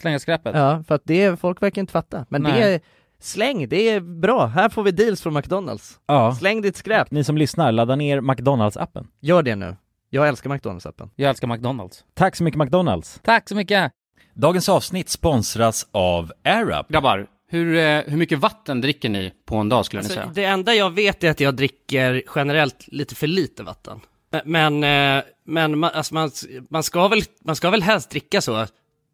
Slänga skräpet. Ja, för att det är, folk verkar inte fatta. Men det Nej. är, släng, det är bra. Här får vi deals från McDonalds. Ja. Släng ditt skräp. Ni som lyssnar, ladda ner McDonalds-appen. Gör det nu. Jag älskar McDonalds-appen. Jag älskar McDonalds. Tack så mycket McDonalds! Tack så mycket! Dagens avsnitt sponsras av AirUp. Grabbar, Hur, eh, hur mycket vatten dricker ni på en dag skulle ni Alltså, säga? det enda jag vet är att jag dricker generellt lite för lite vatten. Men, eh, men man, alltså man, man, ska väl, man ska väl helst dricka så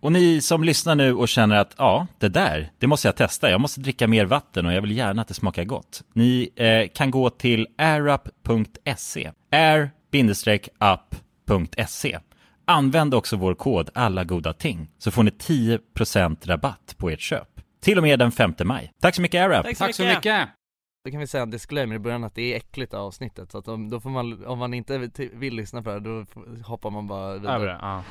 Och ni som lyssnar nu och känner att ja, det där, det måste jag testa. Jag måste dricka mer vatten och jag vill gärna att det smakar gott. Ni eh, kan gå till airup.se. air-up.se. Använd också vår kod alla goda ting så får ni 10% rabatt på ert köp. Till och med den 5 maj. Tack så mycket AirUp! Tack så mycket! Då kan vi säga en disclaimer i början att det är äckligt avsnittet så att om, då får man, om man inte vill- lyssna på det då hoppar man bara vidare Över det, ja.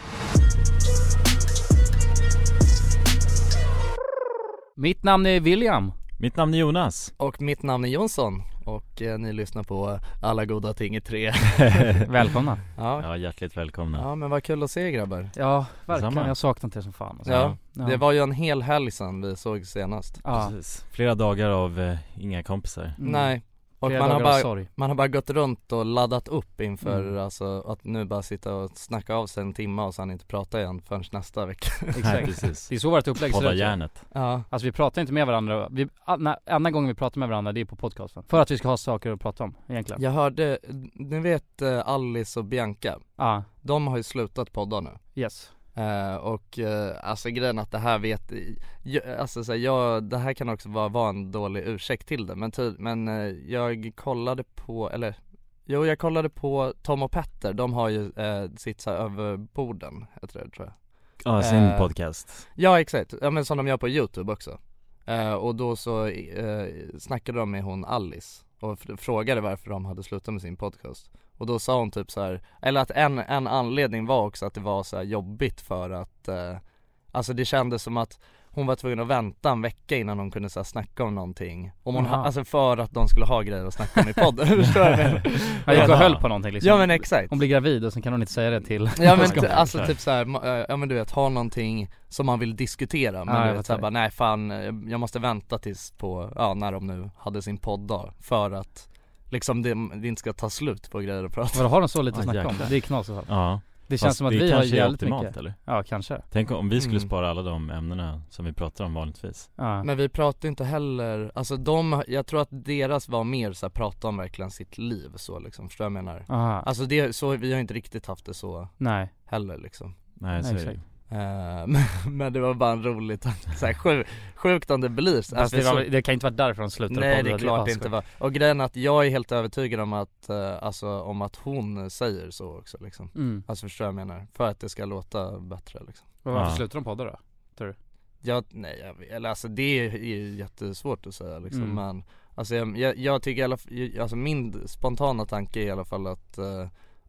Mitt namn är William. Mitt namn är Jonas. Och mitt namn är Jonsson och eh, ni lyssnar på Alla goda ting i tre Välkomna. ja. Ja, hjärtligt välkomna. ja men vad kul att se er grabbar Ja, verkligen. Detsamma. Jag saknat er som fan. Alltså. Ja, Ja. det var ju en hel helg sedan vi såg senast Ja. Precis. Flera dagar av eh, inga kompisar. Mm. Nej, och man har, bara, man har bara gått runt och laddat upp inför Mm. alltså att nu bara sitta och snacka av sig en timme och sen inte prata igen förrän nästa vecka Exakt. precis. Det är så vårt upplägg ser Podda ut. järnet. Ja, Alltså vi pratar inte med varandra, vi, andra, enda gången vi pratar med varandra det är på podcasten. För att vi ska ha saker att prata om egentligen. jag hörde, ni vet eh, Alice och Bianca, Ja, de har ju slutat podda nu yes. Eh, och eh, alltså grejen att det här vet, jag, alltså så här, jag, det här kan också vara, vara en dålig ursäkt till det men, ty, men eh, jag kollade på, eller Jo jag kollade på Tom och Petter, de har ju eh, sitt så här över borden, heter det tror jag. Ja, sin podcast. Ja exakt, ja men som de gör på youtube också. Och då så eh, snackade de med hon Alice och frågade varför de hade slutat med sin podcast Och då sa hon typ så här, eller att en, en anledning var också att det var så här jobbigt för att eh, Alltså det kändes som att hon var tvungen att vänta en vecka innan hon kunde så här, snacka om någonting om hon, ha, Jaha. Alltså för att de skulle ha grejer att snacka om i podden, förstår du? Jag gick och höll på någonting liksom. Ja men exakt Hon blir gravid och sen kan hon inte säga det till Ja men Ska t- hon- alltså typ såhär, ma- eh, ja men du vet, ha någonting som man vill diskutera men Ja, du vet såhär bara nej fan, eh, jag måste vänta tills på, ja när de nu hade sin podddag för att liksom det, det inte ska ta slut på grejer att prata Vadå, har de så lite Ah, att snacka om? Det är knas i alla fall. Ja. Det känns Fast som att det vi har är jävligt optimalt, mycket eller? Ja kanske Tänk om vi skulle Mm. spara alla de ämnena som vi pratar om vanligtvis. ja. Men vi pratar inte heller, alltså de, jag tror att deras var mer såhär prata om verkligen sitt liv så liksom, förstår du vad jag menar? Aha. Alltså det, så, vi har inte riktigt haft det så Nej, heller liksom Nej, så är det exakt. Eh, men, men det var bara en rolig tanke, såhär, sjuk, sjukt om det blir så- Fast vi det, var, så- det kan inte vara därför de slutade Nej det är klart det inte var, och grejen är att jag är helt övertygad om att, eh, alltså om att hon säger så också liksom mm. Alltså förstår jag vad jag menar? För att det ska låta bättre liksom Men Varför Ja. slutar de podda då? jag, nej jag, vet- eller alltså det är ju jättesvårt att säga liksom Mm. men Alltså jag, jag, jag tycker i alla alltså min spontana tanke är i alla fall att eh,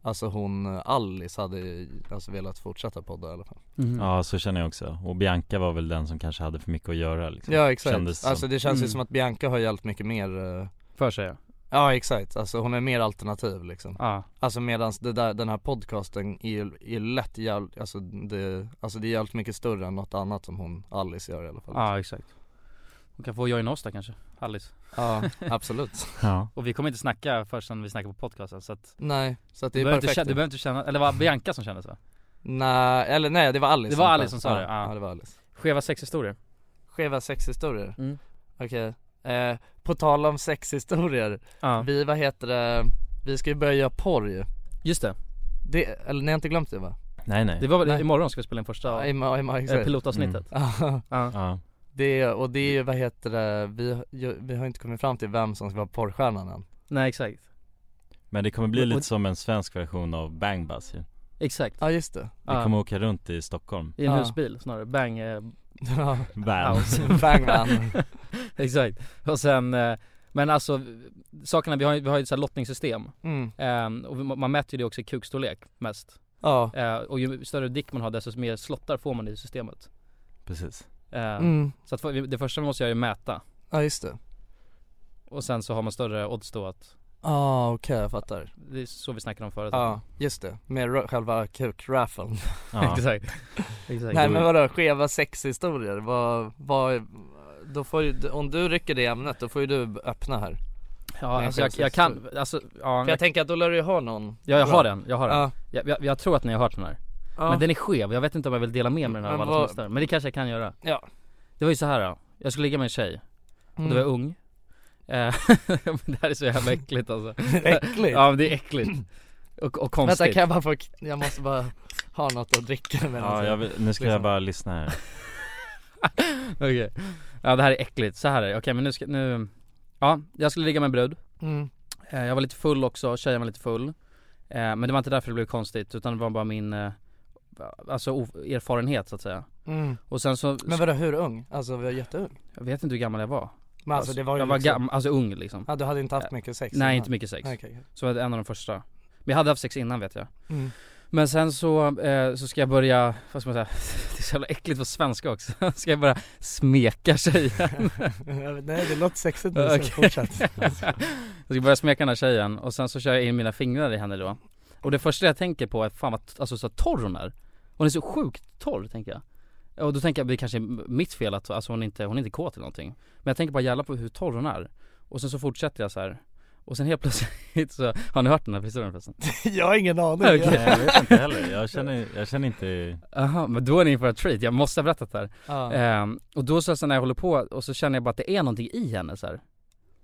Alltså hon, Alice hade alltså velat fortsätta podda i alla fall Mhm. Ja, så känner jag också. Och Bianca var väl den som kanske hade för mycket att göra liksom. Ja exakt, Kändes som. alltså det känns ju Mm. som att Bianca har hjälpt mycket mer eh, För sig ja. Ja exakt, alltså hon är mer alternativ liksom Ja, Alltså medans det där, den här podcasten är ju är lätt jävligt, alltså det, alltså det är jävligt mycket större än något annat som hon, Alice gör i alla fall ja exakt Hon kan få joina oss där kanske, Alice Ja, absolut Ja. Och vi kommer inte snacka förrän vi snackar på podcasten så att Nej, så att du det är inte perfekt känna, du behöver inte känna, eller var Bianca som kände så? Nej, eller nej det var Alice Det var Alice som sa det, ja. ja. det var Alice Skeva sexhistorier Skeva sexhistorier, Mm. okej eh, På tal om sexhistorier, Ja, vi vad heter det, vi ska ju börja göra porr ju just det, det, eller ni har inte glömt det va? Nej, nej. det var väl Nej. imorgon ska vi spela in första Ja, i, ma- i, ma- eh, exakt pilotavsnittet Ja, Ja. Det, och det är ju vad heter det, vi, vi har inte kommit fram till vem som ska vara porrstjärnan än nej exakt, Men det kommer bli Och- lite som en svensk version av Bang Buzz ju. exakt Ja just det Vi Ja. kommer åka runt i Stockholm. I en Ja. husbil snarare, bang, eh. Van. Bang van. Exakt, och sen, eh, men alltså sakerna, vi har ju, vi har ju ett lottningssystem Mm. Ehm, och man mäter ju det också i kukstorlek mest Ja. Eh, Och ju större dick man har desto mer slottar får man i systemet Precis. Ehm, Mm. Så att det första vi måste göra är mäta Ja just det. Och sen så har man större odds då att Ja ah, okej jag fattar. Det är så vi snackade om förut Ja just det, med själva kukraffeln. Ja. Exakt, exakt Nej men vadå, skeva sexhistorier, vad, vad, då får ju, om du rycker det ämnet då får ju du öppna här. Ja alltså jag, jag kan, alltså ja, För jag tänker att då lär du ju ha någon ja jag har den, jag har den Ja. jag, jag, jag tror att ni har hört den här Ja. Men den är skev, jag vet inte om jag vill dela med mig den här av Men alla vad- lyssnar Men det kanske jag kan göra Ja. Det var ju så här då. jag skulle ligga med en tjej och Mm. då var jag ung Eh, Det här är så jävla äckligt alltså Äckligt? Ja men det är äckligt Och, och konstigt Vänta kan jag bara få, jag måste bara ha något att dricka med Ja, jag vill, nu ska jag bara lyssna här. Okej Ja det här är äckligt, så här är det, okej men nu ska, nu Ja, jag skulle ligga med en brud Mm. Eh, Jag var lite full också, tjejen var lite full Eh, Men det var inte därför det blev konstigt utan det var bara min Alltså o- erfarenhet så att säga Mm. Och sen så Men vadå hur ung? Alltså var jätteung? Jag vet inte hur gammal jag var Men alltså det var ju Jag var liksom- gammal, alltså ung liksom Ja du hade inte haft mycket sex Nej innan? inte mycket sex okej. Så var det en av de första Men jag hade haft sex innan vet jag Mm. Men sen så, eh, så ska jag börja, vad ska man säga, det är så jävla äckligt på svenska också Ska jag börja smeka tjejen Nej det låter sexigt nu, så Okej. fortsätt Jag ska börja smeka den här tjejen och sen så kör jag in mina fingrar i henne då Och det första jag tänker på är fan vad, alltså så torr hon är Hon är så sjukt torr tänker jag Och då tänker jag, det kanske är mitt fel att, alltså hon inte, hon är inte kåt eller någonting Men jag tänker bara jävla på hur torr hon är Och sen så fortsätter jag så här Och sen helt plötsligt så, har ni hört den här historien förresten? Jag har ingen aning Okej. Nej, jag vet inte heller, jag känner, jag känner inte Jaha, men då är ni in för en treat, jag måste ha berättat det här Ja. Ehm, Och då så, så när jag håller på och så känner jag bara att det är någonting i henne så här.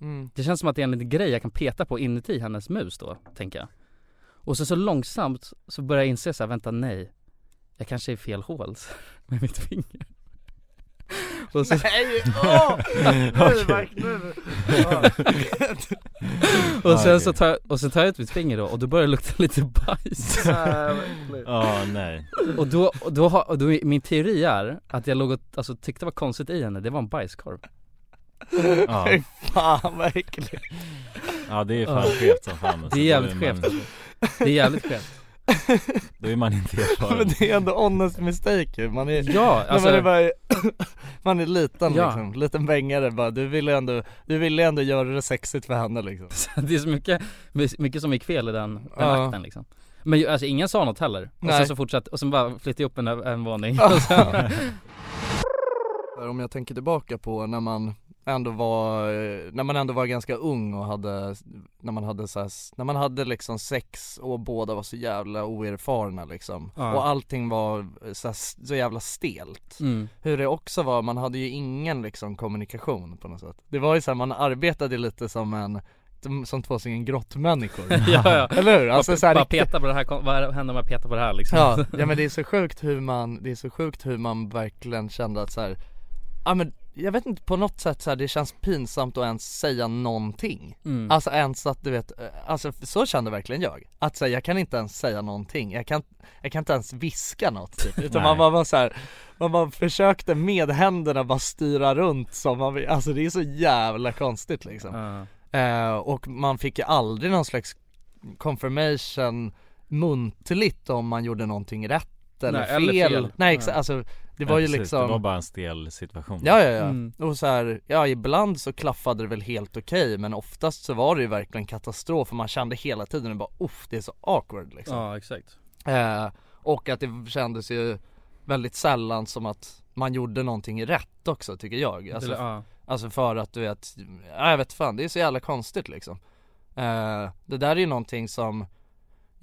Mm. Det känns som att det är en liten grej jag kan peta på inuti hennes mus då, tänker jag Och sen så långsamt så börjar jag inse så här, vänta nej Jag kanske är fel hål med mitt finger. Och så, Nej, åh! Nu. Mark, nu. Och sen så tar, och sen tar jag ut mitt finger då och då börjar det lukta lite bajs. Ja, nej. Och då, och då, har, och då min teori är att jag låg och, alltså tyckte det var konstigt i henne, det var en bajskorv. Ja, Fy fan vad äckligt. Ja det är fan skevt som fan alltså. Det är jävligt skevt. Det är jävligt skevt Då är man inte erfaren Men det är ändå honest mistake man är, Ja, alltså, man är bara, man är liten Ja. liksom, liten bängare bara, du ville ändå, du ville ändå göra det sexigt för henne liksom det är så mycket, mycket som gick fel i den, den Ja. akten liksom Men alltså ingen sa något heller, och Nej. sen så fortsatte, och sen bara flyttade jag upp en, en våning Ja. Om jag tänker tillbaka på när man ändå var, när man ändå var ganska ung och hade, när man hade så här, när man hade liksom sex och båda var så jävla oerfarna liksom Ja. Och allting var så, här, så jävla stelt mm. Hur det också var, man hade ju ingen liksom kommunikation på något sätt Det var ju så här, man arbetade lite som en, som två stycken grottmänniskor ja, ja. Eller hur? Alltså bara, så här, bara peta på det här, vad händer om jag petar på det här liksom? Ja, ja men det är så sjukt hur man, det är så sjukt hur man verkligen kände att så här, ja men jag vet inte på något sätt så här, det känns pinsamt att ens säga någonting Mm. Alltså ens att du vet, eh, alltså så kände verkligen jag Att säga jag kan inte ens säga någonting, jag kan, jag kan inte ens viska något typ Utan man bara var så här, man bara försökte med händerna bara styra runt som man vill, alltså det är så jävla konstigt liksom Ja. Eh, och man fick ju aldrig någon slags confirmation muntligt om man gjorde någonting rätt eller, Nej, fel. eller fel. Nej Ja. alltså det Ja, var ju precis, liksom Det var bara en stel situation. Ja ja ja, Mm. och så här, ja ibland så klaffade det väl helt okej men oftast så var det ju verkligen katastrof och man kände hela tiden och bara uff det är så awkward liksom. Ja exakt. Eh, Och att det kändes ju väldigt sällan som att man gjorde någonting rätt också tycker jag. Alltså, Eller, ja. Alltså för att du vet, ja, jag vet fan, det är så jävla konstigt liksom. Eh, Det där är ju någonting som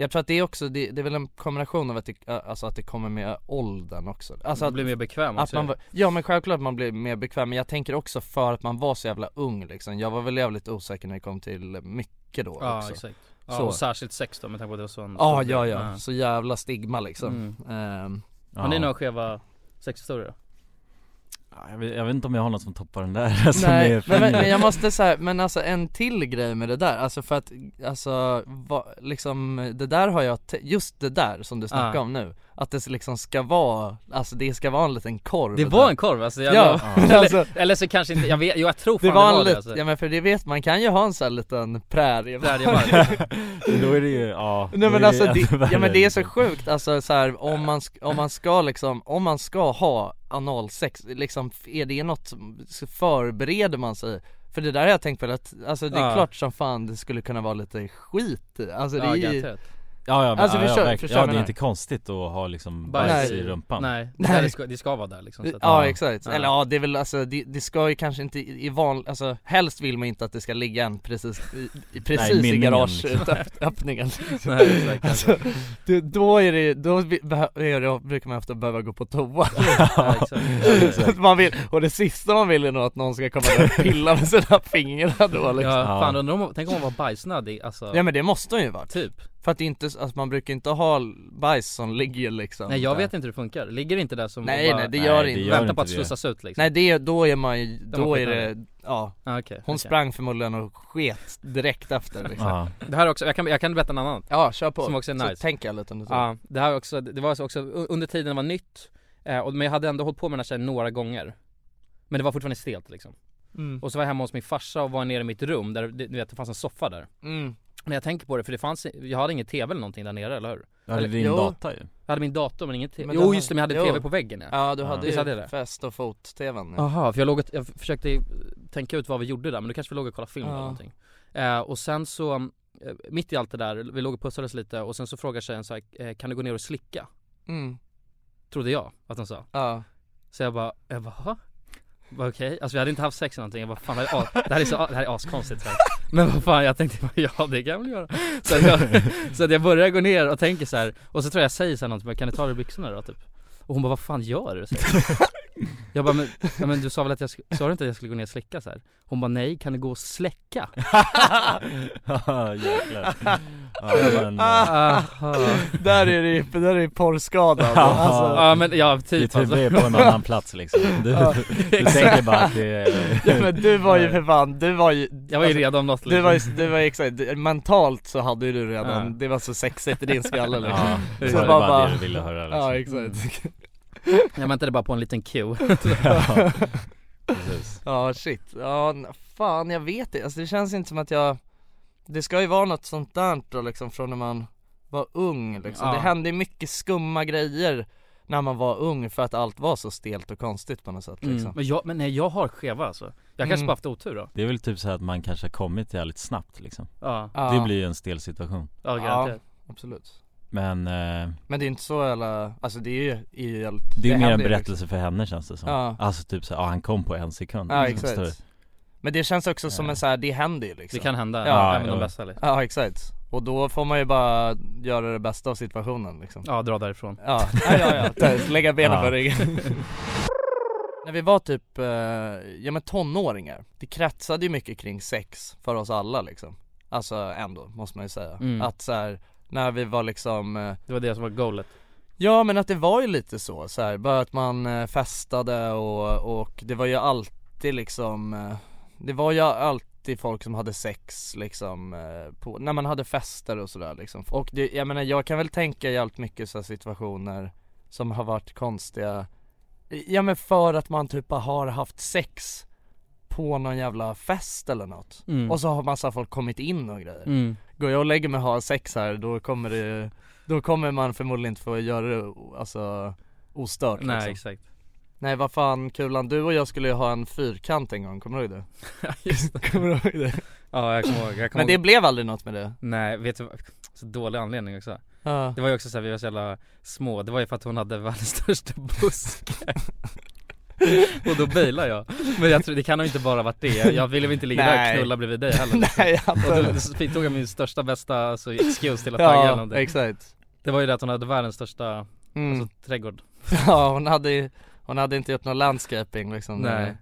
Jag tror att det är också, det, det är väl en kombination av att det, alltså att det kommer med åldern också. Alltså Man att, blir mer bekväm att man, ja men självklart man blir mer bekväm, men jag tänker också för att man var så jävla ung liksom. Jag var väl jävligt osäker när det kom till mycket då Ja också. exakt. Ja, Så. och särskilt sex då med tanke på att det var så en Ja ja ja, så jävla stigma liksom. Mm. Ehm, Har ni några skeva sexhistorier då? Ja, jag, vet, jag vet inte om jag har något som toppar den där alltså, Nej, men, men, jag måste säga, men alltså en till grej med det där, alltså för att, alltså, va, liksom det där har jag, te- just det där som du snackar Ah. om nu att det liksom ska vara, alltså det ska vara en liten korv Det där. var en korv alltså, jag Ja, eller, alltså, eller så kanske inte, jag vet, jo, jag tror fan det var en det, liten, alltså. ja men för det vet man kan ju ha en sån här liten prärie Präriemark. Då är det ju, ja Nej men alltså det, ja men det är så liksom. sjukt alltså så här, om man, om man ska liksom, om man ska ha analsex, liksom är det något, förbereder man sig? För det där har jag tänkt på, att, alltså det är Ja. klart som fan det skulle kunna vara lite skit i, alltså det Ja, är ju. Ja ja, men, Alltså, ja, förstår- ja, förstår ja det är inte konstigt att ha liksom Bajs. Nej. i rumpan Nej, Nej. det ska, det ska vara där liksom så att, Ja Ja. exakt, Ja. eller ja det är väl alltså, det, det ska ju kanske inte i, i van, alltså helst vill man inte att det ska ligga en precis i, i precis i mynningen, garageöppningen liksom. Nej, exakt, alltså, det, Då är det, då vi- behö- är det, brukar man ofta behöva gå på toa ja, exakt. Att man vill, och det sista man vill är nog att någon ska komma där och pilla med sina fingrar då liksom. Ja, Ja. fan undrar om, tänk om hon var bajsnödig alltså, Ja men det måste hon ju vara typ För att det inte, alltså man brukar inte ha bajs som ligger liksom Nej jag där. vet inte hur det funkar, ligger det inte där som Nej bara nej det Nej, gör det inte inte på att det. slussas ut liksom? Nej det, då är man ju, då är det, ja ah, okej, Hon okej. sprang förmodligen och sket direkt efter liksom Ja, Ja, Det här är också, jag kan, jag kan berätta en annan kör på Som också är Så nice. tänker jag lite under tiden Ja, det här är också, det var också under tiden det var nytt eh, och, Men jag hade ändå hållit på med den här tjejen några gånger Men det var fortfarande stelt liksom mm. Och så var jag hemma hos min farsa och var nere i mitt rum där, du vet det fanns en soffa där Mm. När jag tänker på det, för det fanns, jag hade ingen tv eller någonting där nere, eller hur? ja det är din Jo. data ju Jag hade min dator men ingen tv, Men du jo har- just det men jag hade jo. tv på väggen ja Ja du Ja. hade Visst ju hade det? fest och fot-tvn Jaha, för jag låg och, jag försökte tänka ut vad vi gjorde där men då kanske vi låg och kollade film Ja. eller någonting eh, Och sen så, eh, mitt i allt det där, vi låg och pussades lite och sen så frågade tjejen så här, eh, kan du gå ner och slicka? mm. Trodde jag att hon sa Ja, Så jag bara, jag bara, Okej, alltså vi hade inte haft sex eller någonting, jag bara fan det här är, det här är, så, det här är askonstigt här. Men vad fan jag tänkte bara, ja det kan jag väl göra Så att jag, så att jag börjar gå ner och tänker så här och så tror jag jag säger så här någonting, bara, kan du ta dig i byxorna då typ? Och hon bara, vad fan gör du? Så jag, bara, men, ja, men du sa väl att jag, sa du inte att jag skulle gå ner och slicka så här? Hon bara, nej kan du gå och släcka? Ja jäklar Ja men, Aha. där är det där är det Ja. alltså. Ja men ja typ alltså. huvud är på en annan plats liksom Du, du tänker bara att det är Ja men du var ju för fan, du var ju Jag var ju alltså, redo om något Du liksom. var ju, du var ju exakt, du- mentalt så hade ju du redan, det var så sexigt i din skalle liksom Ja, det Så var bara- bara, bara- det du ville höra liksom. Ja exakt Jag väntade bara på en liten cue ja. Ja shit, ja fan jag vet inte, alltså det känns inte som att jag Det ska ju vara något sånt där då liksom från när man var ung liksom. Ja. Det hände mycket skumma grejer när man var ung för att allt var så stelt och konstigt på något sätt liksom. Mm. men, jag, men nej jag har skeva alltså. Jag kanske Mm. bara haft otur då. Det är väl typ så här att man kanske har kommit jävligt snabbt liksom. Ja, Ja, Det blir ju en stel situation. Ja Ja. garanterat. absolut Men eh, Men det är inte så jävla, alltså det är ju, ju helt, det är mer en ju berättelse för henne känns det som Ja. Alltså typ så, ja han kom på en sekund Ja liksom. Exakt Men det känns också som en så här, det händer ju liksom Det kan hända, Ja, även de ja. bästa liksom. Ja exakt, och då får man ju bara göra det bästa av situationen liksom Ja, dra därifrån Ja, ja ja, ja. Lägga benen Ja. på ryggen När vi var typ, eh, ja men tonåringar, det kretsade ju mycket kring sex för oss alla liksom Alltså ändå, måste man ju säga. Mm. Att så här, när vi var liksom eh, Det var det som var goalet Ja men att det var ju lite så, så här, bara att man eh, festade och, och det var ju alltid liksom eh, Det var ju alltid folk som hade sex liksom på, när man hade fester och sådär liksom Och det, jag menar jag kan väl tänka i allt mycket så situationer som har varit konstiga Ja men för att man typ har haft sex på någon jävla fest eller något mm. Och så har massa folk kommit in och grejer mm. Går jag och lägger mig och har sex här då kommer det Då kommer man förmodligen inte få göra det alltså ostört Nej liksom. exakt Nej vad fan Kulan, du och jag skulle ju ha en fyrkant en gång, kommer du ihåg det? Just det. kommer du ihåg det? Ja jag kommer ihåg, jag kommer Men det ihåg. blev aldrig något med det? Nej vet du så dålig anledning också Ja, Det var ju också så här, vi var så jävla små, det var ju för att hon hade världens största buske Och då bailade jag. Men jag tror, det kan nog inte bara varit det, jag, ville väl inte ligga där och knulla bredvid dig heller. Nej jag Och då tog jag min största bästa alltså, excuse till att tagga Ja, någonting. exakt. Det var ju det att hon hade världens största, mm. alltså trädgård. Ja hon hade ju- hon hade inte gjort någon landscaping liksom. Nej.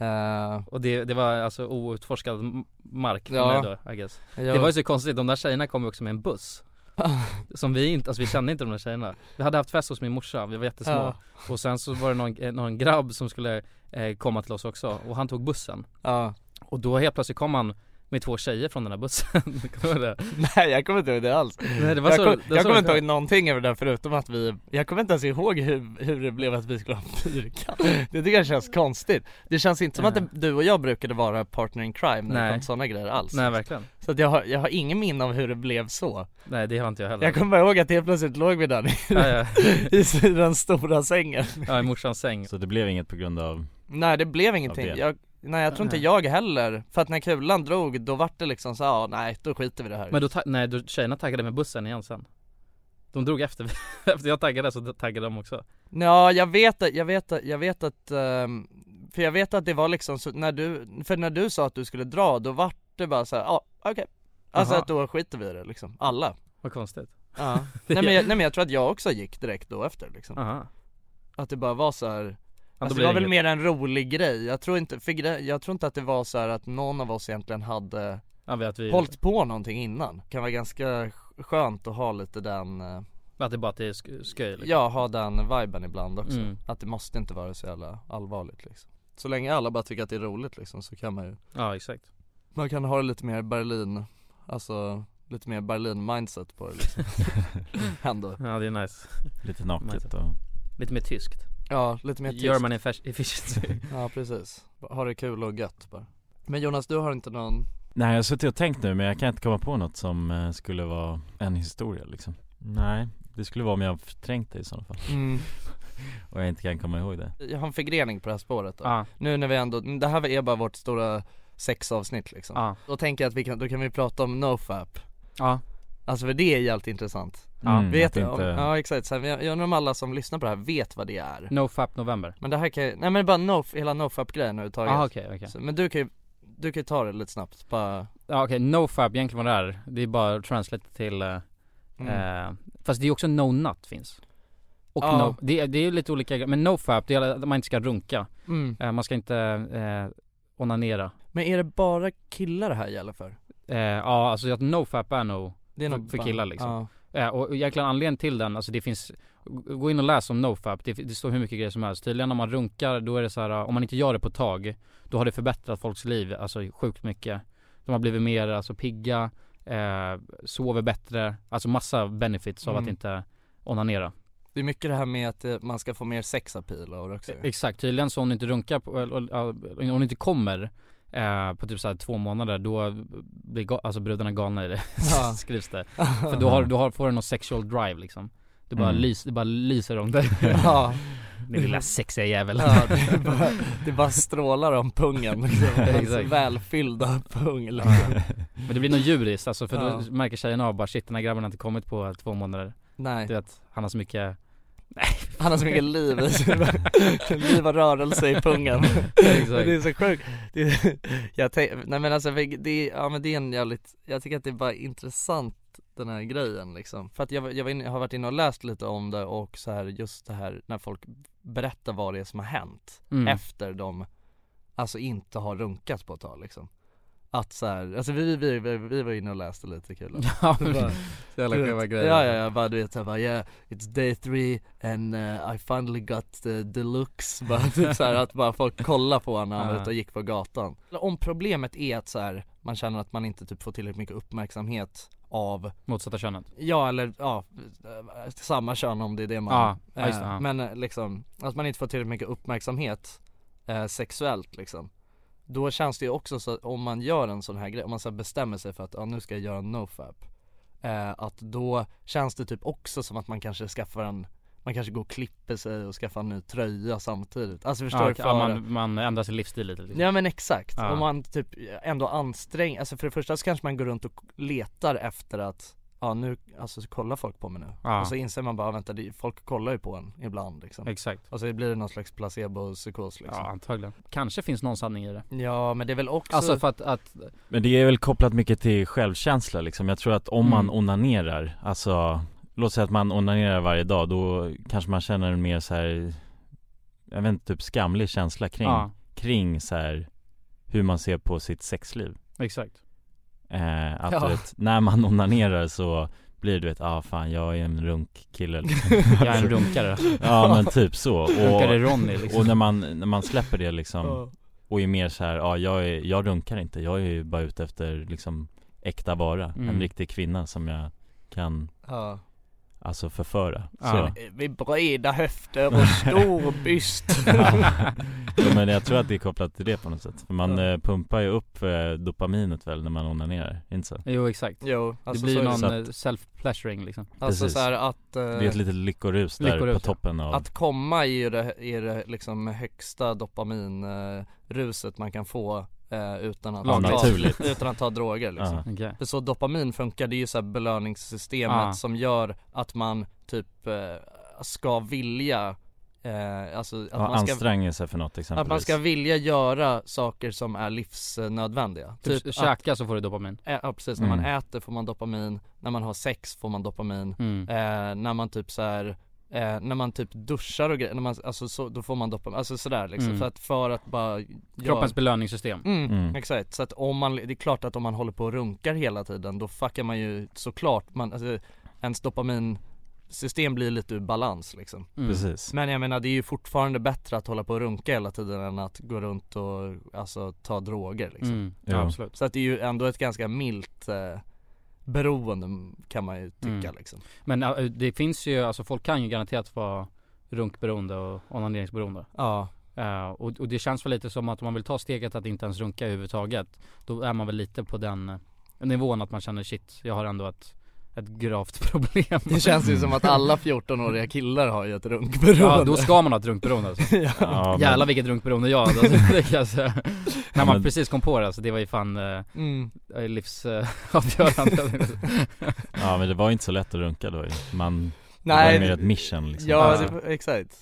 Eh, Och det, det var alltså outforskad mark Ja. då, I guess. Jag- Det var ju så konstigt, de där tjejerna kom ju också med en buss Som vi inte, alltså vi kände inte de där tjejerna. Vi hade haft fest hos min morsa, vi var jättesmå. Ja. Och sen så var det någon, eh, någon grabb som skulle eh, komma till oss också. Och han tog bussen. Ja, Och då helt plötsligt kom han Med två tjejer från den här bussen, kommer det? Nej jag kommer inte ihåg det alls. Nej det var Jag, så, kom, det var jag så kommer det inte ihåg någonting över det där förutom att vi Jag kommer inte ens ihåg hur, hur det blev att vi skulle ha en fyrkant. Det tycker jag känns konstigt. Det känns inte som att det, du och jag brukade vara partner in crime när det Nej. kom till sådana grejer alls. Nej verkligen. Så att jag har, jag har ingen minne av hur det blev så. Nej det har inte jag heller. Jag kommer bara ihåg att helt plötsligt låg vi där ja, ja. i den stora sängen. Ja, i morsans säng. Så det blev inget på grund av Nej det blev ingenting, det. jag, nej jag tror inte jag heller. För att när kulan drog då vart det liksom så ja nej då skiter vi det här. Men då, ta- nej då tjejerna taggade med bussen igen sen. De drog efter, efter jag taggade så taggade de också. Ja jag vet att, jag vet att, jag vet att, ehm, för jag vet att det var liksom så, när du, för när du sa att du skulle dra då vart det bara så här, ja okej. Alltså Jaha. att då skiter vi i det liksom, alla. Vad konstigt. Ja, nej men, jag, nej men jag tror att jag också gick direkt då efter liksom. Aha. Att det bara var så här. Då Alltså det var väl inget. mer en rolig grej, jag tror inte, för grej, jag tror inte att det var så här att någon av oss egentligen hade Ja vi hållit på någonting innan. Det kan vara ganska skönt att ha lite den, eh, att det bara att det är sk- sköj liksom. ja ha den viben ibland också. Mm. Att det måste inte vara så jävla allvarligt liksom. Så länge alla bara tycker att det är roligt liksom så kan man ju ja exakt. Man kan ha det lite mer Berlin, alltså lite mer Berlin mindset på det liksom. Ändå. Ja det är nice. Lite naket och Lite mer tyskt Ja, lite mer tyst. German effe- efficiency Ja precis, ha det kul och gött bara. Men Jonas du har inte någon Nej jag har suttit och tänkt nu men jag kan inte komma på något som eh, skulle vara en historia liksom. Nej, det skulle vara om jag har förträngt det i sådana fall. Mm. Och jag inte kan komma ihåg det. Jag har en förgrening på det här spåret då. Ja, Nu när vi ändå, det här är bara vårt stora sexavsnitt liksom. Ja, Då tänker jag att vi kan, då kan vi prata om nofap. Ja, Alltså för det är jävligt intressant Ja, Mm, Vet du? inte... Ja exakt, så här, jag jag undrar om alla som lyssnar på det här vet vad det är No Fap November Men det här kan jag, nej men bara no, hela nofap grejen överhuvudtaget Jaha okej okej Så- Men du kan ju, du kan ju ta det lite snabbt, bara Ja okej, No Fap egentligen vad det är Det är bara translate till eh, mm. eh, Fast det är också No Nut finns Och Ja. no, det, är- det är ju lite olika grejer, men No Fap det är att man inte ska runka Mm. eh, Man ska inte eh, onanera Men är det bara killar det här gäller för? eh, Ja alltså att No Fap är no Det är För- nog för killar liksom. ja. Eh, och egentligen anledningen till den, alltså det finns Gå in och läs om nofap, det, det står hur mycket grejer som helst Tydligen om man runkar, då är det så här, om man inte gör det på ett tag Då har det förbättrat folks liv, alltså sjukt mycket De har blivit mer, alltså pigga, eh, sover bättre Alltså massa benefits av Mm. att inte onanera Det är mycket det här med att eh, man ska få mer sexappeal och också Exakt, tydligen så om du inte runkar, på, eller, eller, om du inte kommer eh, på typ så här två månader då blir ga- alltså brudarna galna i det, Ja. skrivs det För då, har, då har, får du någon sexual drive liksom Det bara, Mm. lys, det bara lyser om dig Ja, Din lilla sexiga jävel ja det, bara, det bara strålar om pungen liksom. Hans välfyllda pung liksom. Men det blir nog djuriskt alltså för Ja. då märker tjejerna av bara shit den här grabben har inte kommit på två månader Nej, Du vet, han har så mycket han har så mycket liv i sig, liv och rörelse i pungen. Exakt. Det är så sjukt, är- jag tänk, nej men alltså det, är- ja men det är en jävligt, jag tycker att det är bara intressant den här grejen liksom. För att jag, jag, inne, jag har varit inne och läst lite om det och så här just det här när folk berättar vad det är som har hänt Mm. efter de Alltså inte har runkat på ett tag liksom Att så här, alltså vi, vi, vi, vi var inne och läste lite kul. Ja, så jävla skeva grejer. Ja ja ja, bara du vet jag bara yeah, it's day three and uh, I finally got the, looks bara typ så här, att bara folk kollar på honom när han var ute och gick på gatan. Om problemet är att så här, man känner att man inte typ får tillräckligt mycket uppmärksamhet av Motsatta könet. Ja eller ja, eh, samma kön om det är det man Ja, ja, just eh, ja. Men eh, liksom, att man inte får tillräckligt mycket uppmärksamhet eh, sexuellt liksom Då känns det ju också så att om man gör en sån här grej, om man så bestämmer sig för att ja, nu ska jag göra en nofap eh, Att då känns det typ också som att man kanske skaffar en man kanske går och klipper sig och skaffar en ny tröja samtidigt Alltså förstår ja, du? För, ja, man, man ändrar sin livsstil lite liksom. Ja men exakt, Ja. om man typ ändå anstränger, alltså för det första så kanske man går runt och letar efter att Ja nu, alltså så kollar folk på mig nu. Ja. Och så inser man bara, vänta det, folk kollar ju på en ibland liksom. Exakt. Och så blir det någon slags placebo-psykos liksom. Ja antagligen. Kanske finns någon sanning i det. Ja men det är väl också Alltså för att, att Men det är väl kopplat mycket till självkänsla liksom. Jag tror att om man Mm. onanerar, alltså Låt säga att man onanerar varje dag, då kanske man känner en mer så här Jag vet inte, typ skamlig känsla kring, Ja, kring så här Hur man ser på sitt sexliv. Exakt eh, Att Ja. du vet, när man onanerar så blir du vet, ah fan jag är en runkkille liksom. Jag är en runkare Ja men typ så, Runkare och, Ronny liksom och när man, när man släpper det liksom och är mer så här, ja jag, är, jag runkar inte, jag är ju bara ute efter liksom äkta vara, Mm. en riktig kvinna som jag kan Ja. Alltså förföra Ja. Med breda höfter och stor byst Jo, men jag tror att det är kopplat till det på något sätt, för man eh, pumpar ju upp eh, dopaminet väl när man onanerar, inte så? Jo exakt Jo, Det alltså blir det. någon Så eh, self-pleasuring liksom Alltså Precis. så här att eh, Det är ett litet lyckorus där Lyckorus, på ja. toppen av Att komma är ju det, är det liksom högsta dopaminruset man kan få eh, utan, att ta, utan att ta droger liksom. Ja. Okej För så dopamin funkar, det är ju så här belöningssystemet Ah. som gör att man typ eh, ska vilja eh, Alltså att ja, man ska anstränga sig för något exempelvis Att man ska vilja göra saker som är livsnödvändiga Typ, att, käka så får du dopamin ä- Ja precis, när man Mm. äter får man dopamin, när man har sex får man dopamin mm. eh, När man typ så här Eh, när man typ duschar och grejer, när man, alltså så, då får man dopamin, alltså sådär liksom Mm. för att, för att bara Kroppens belöningssystem Mm, Mm. exakt. Så att om man, det är klart att om man håller på och runkar hela tiden då fuckar man ju såklart, man, alltså, ens dopaminsystem blir lite ur balans liksom mm. Precis Men jag menar det är ju fortfarande bättre att hålla på och runka hela tiden än att gå runt och alltså ta droger liksom mm. Ja, absolut Så att det är ju ändå ett ganska milt eh, beroende kan man ju tycka Mm. liksom. Men äh, det finns ju, alltså folk kan ju garanterat vara runkberoende och onaneringsberoende. Ja. Eh, och, och det känns väl lite som att om man vill ta steget att inte ens runka överhuvudtaget Då är man väl lite på den eh, nivån att man känner shit, jag har ändå ett, ett gravt problem Det känns ju som att alla 14-åriga killar har ju ett runkberoende Ja då ska man ha ett runkberoende alltså. ja. Ja, men- Jävlar vilket runkberoende jag hade alltså, det kan jag säga. När man men- precis kom på det alltså, det var ju fan eh, Mm. livsavgörande Ja men det var inte så lätt att runka då ju. Man, Nej, det var mer ett mission liksom Ja, Alltså. det, exakt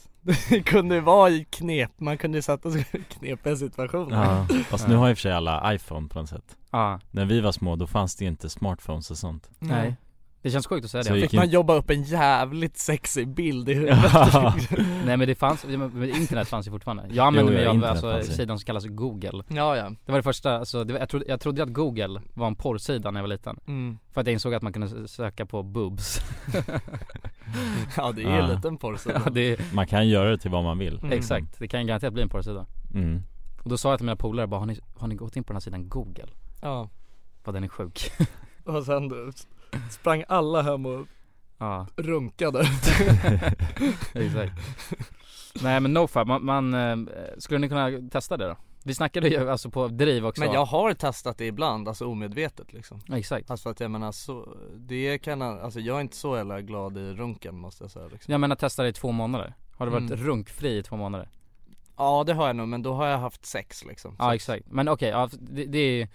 Det kunde ju vara i knep, man kunde ju sätta sig i knepiga situationer Ja, fast nu har och för sig alla iPhone på något sätt Ja, När vi var små då fanns det ju inte smartphones och sånt nej Det känns sjukt att säga Så det. Fick man in- jobba upp en jävligt sexig bild i huvudet. Nej men det fanns, men internet fanns ju fortfarande. Jag använde Jo, mig ja, av alltså, sidan som kallas Google. Ja ja, Det var det första, alltså, det var, jag, trodde, jag trodde att Google var en porrsida när jag var liten. Mm. För att jag insåg att man kunde söka på boobs. Ja det är ju Ja. en liten porrsida. Ja, det, Man kan göra det till vad man vill. Mm. Exakt, det kan ju garanterat bli en porrsida. Mm. Och då sa jag till mina polare bara, har ni, har ni gått in på den här sidan Google? Ja, Vad den är sjuk. Och sen då sprang alla hem och Ja, runkade. Exakt. Nej men nofab, man, man, eh, skulle ni kunna testa det då? Vi snackade ju alltså på driv också. Men jag har testat det ibland, alltså omedvetet liksom. Ja, Exakt. Alltså att jag menar så, det kan, alltså jag är inte så jävla glad i runken måste jag säga liksom. Jag menar testa det i två månader. Har du varit Mm. runkfri i två månader? Ja det har jag nog, men då har jag haft sex liksom. Ja exakt, men okej, ja, det, det är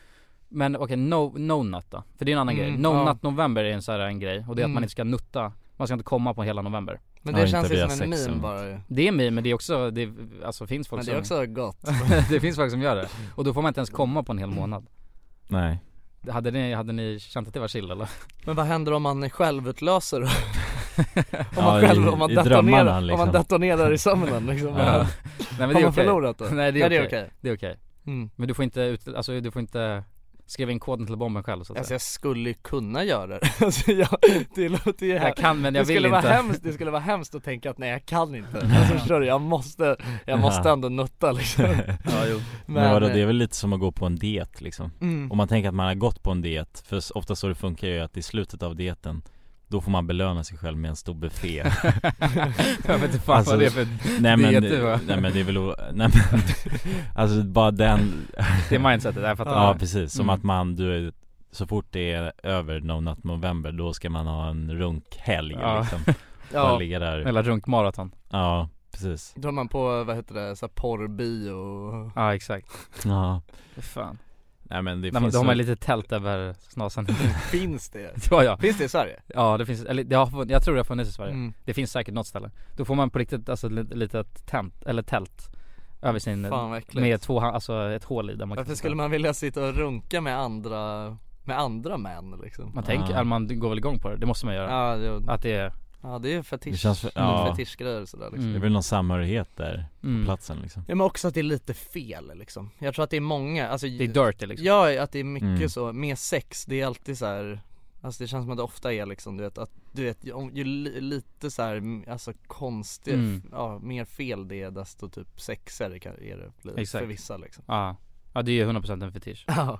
Men okej, no, no nut då? För det är en annan Mm, grej, no ja. nut november är en sån här en grej och det är att Mm. man inte ska nutta Man ska inte komma på hela november Men Ja, det inte känns ju som en meme och- bara Det är mig men det är också, det alltså finns folk Men det är som också gott Det finns folk som gör det, och då får man inte ens komma på en hel månad Nej Hade ni, hade ni känt att det var chill eller? Men vad händer om man självutlöser då? om Ja, man själv, i- om man detonerar, drömmarna, om liksom. man detonerar i sömnen liksom Ja. Nej men det är man okej då? Nej det Nej, är det är okej, okej det är okej mm. Men du får inte ut, alltså du får inte skriva in koden till bomben själv så att Alltså säga. jag skulle ju kunna göra det, alltså jag, det låter ju Jag kan men jag det vill skulle inte. vara hemskt, det skulle vara hemskt att tänka att nej jag kan inte. Alltså förstår du, jag måste, jag måste ändå nutta liksom. Ja jo. Men, vadå, det är väl lite som att gå på en diet liksom. Mm. Om man tänker att man har gått på en diet, för ofta så det funkar ju att i slutet av dieten Då får man belöna sig själv med en stor buffé. Jag vet inte fan Alltså, vad det är för Nej men, diet nej men det är väl, o- nej men Alltså bara den Det är mindsetet, jag fattar. Ja precis, som Mm. att man, du så fort det är över No Nut November då ska man ha en runkhelg Ja. liksom. Ja, ligga där. Eller runkmaraton. Ja, precis. Då är man på, vad heter det, så här porrbio och Ja exakt, Ja, fan nej men det man, finns Då har man lite tält över snasen Finns det? Ja ja, Finns det i Sverige? ja det finns, eller det har, funnits- jag tror det har funnits i Sverige Mm. Det finns säkert något ställe Då får man på riktigt alltså ett litet tent, eller tält Över sin, Fan med två, alltså ett hål i där man Varför skulle man vilja sitta och runka med andra, med andra män liksom? Man tänker, Ja. eller man går väl igång på det, det måste man göra Ja, det, Att det är, ja det är fetisch, Det känns för- ja. fetischgrejer sådär liksom Mm. Det är väl någon samhörighet där på mm. platsen liksom Ja men också att det är lite fel liksom Jag tror att det är många, alltså det är dirty liksom Ja, att det är mycket Mm. så, med sex, det är alltid så här. Alltså det känns som att det ofta är liksom du vet att, du vet ju li, lite så här, alltså konstigt, Mm. ja mer fel det är desto typ sexigare kan- är det blir för vissa liksom Ja, ja det är ju 100% en fetisch Ja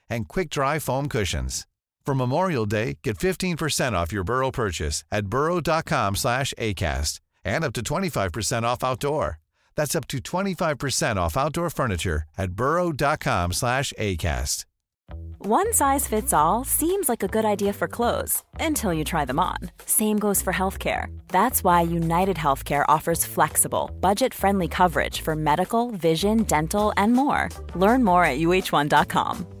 and quick-dry foam cushions. For Memorial Day, get 15% off your Burrow purchase at burrow.com slash ACAST and up to 25% off outdoor. That's up to 25% off outdoor furniture at burrow.com slash ACAST. One size fits all seems like a good idea for clothes until you try them on. Same goes for healthcare. That's why United Healthcare offers flexible, budget friendly coverage for medical, vision, dental, and more. Learn more at uh1.com.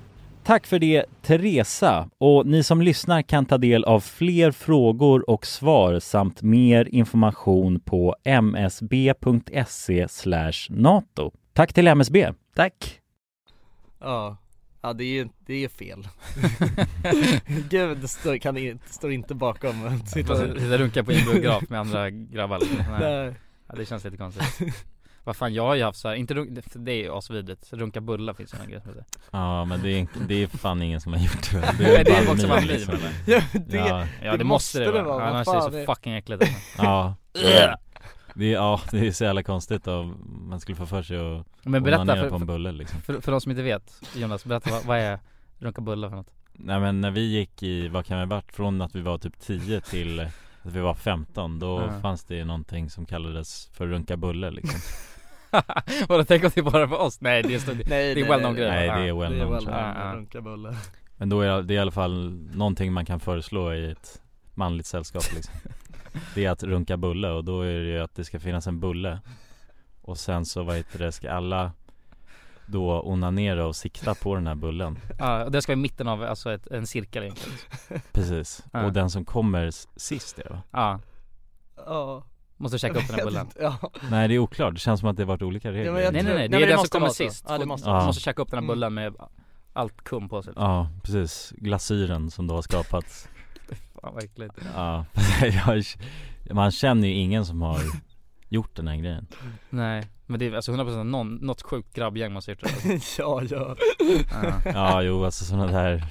Tack för det Teresa och ni som lyssnar kan ta del av fler frågor och svar samt mer information på msb.se nato. Tack till MSB. Tack. Ja, ja det är ju, det är fel. Gud, det står, kan, i- står inte bakom Sitta och runka på en biograf med andra grabbar. Nej. Nej. Ja, det känns lite konstigt Vad fan jag har ju haft så här, inte runk, det- det är ju asvidrigt, runka bullar finns ju en grej som heter. Ja men det är, det är fan ingen som har gjort det väl? Nej, det är också blir liksom. Ja, det- ja, ja det, det måste det vara, det annars är det så är- fucking äckligt alltså. Ja det är, Ja det är så jävla konstigt om man skulle få för sig att Men berätta onanera för, på en bulle liksom för, för de som inte vet, Jonas, berätta vad, vad är runka bullar för något? Nej men när vi gick i, vad kan det ha varit, från att vi var typ 10 till vi var 15 Då Ja. fanns det ju någonting som kallades för runka bulle liksom. Vadå, tänk om det bara för oss? Nej det är, stå, Nej, det är well known nej, grej. Nej det är well known runka bullar. Men då är det i alla fall någonting man kan föreslå i ett manligt sällskap liksom. Det är att runka bulle och då är det ju att det ska finnas en bulle. Och sen så vad heter det, ska alla då onanera och sikta på den här bullen. Ja, och det ska vara i mitten av, alltså ett, en cirkel egentligen. Precis, Ja. och den som kommer sist är det va? Ja, Ja. måste checka upp den här bullen. Ja. Nej det är oklart, det känns som att det har varit olika regler. Ja, Nej nej nej, det nej, är det den som kommer sist, Ja, det måste så. måste checka upp den här Mm. bullen med allt kum på sig. Ja precis, glasyren som då har skapats. Fan vad äckligt. Ja, jag, man känner ju ingen som har gjort den här grejen Nej, men det är alltså 100% någon, något sjukt grabbgäng måste ha gjort det ja, ja. ja. Ja jo alltså sådana där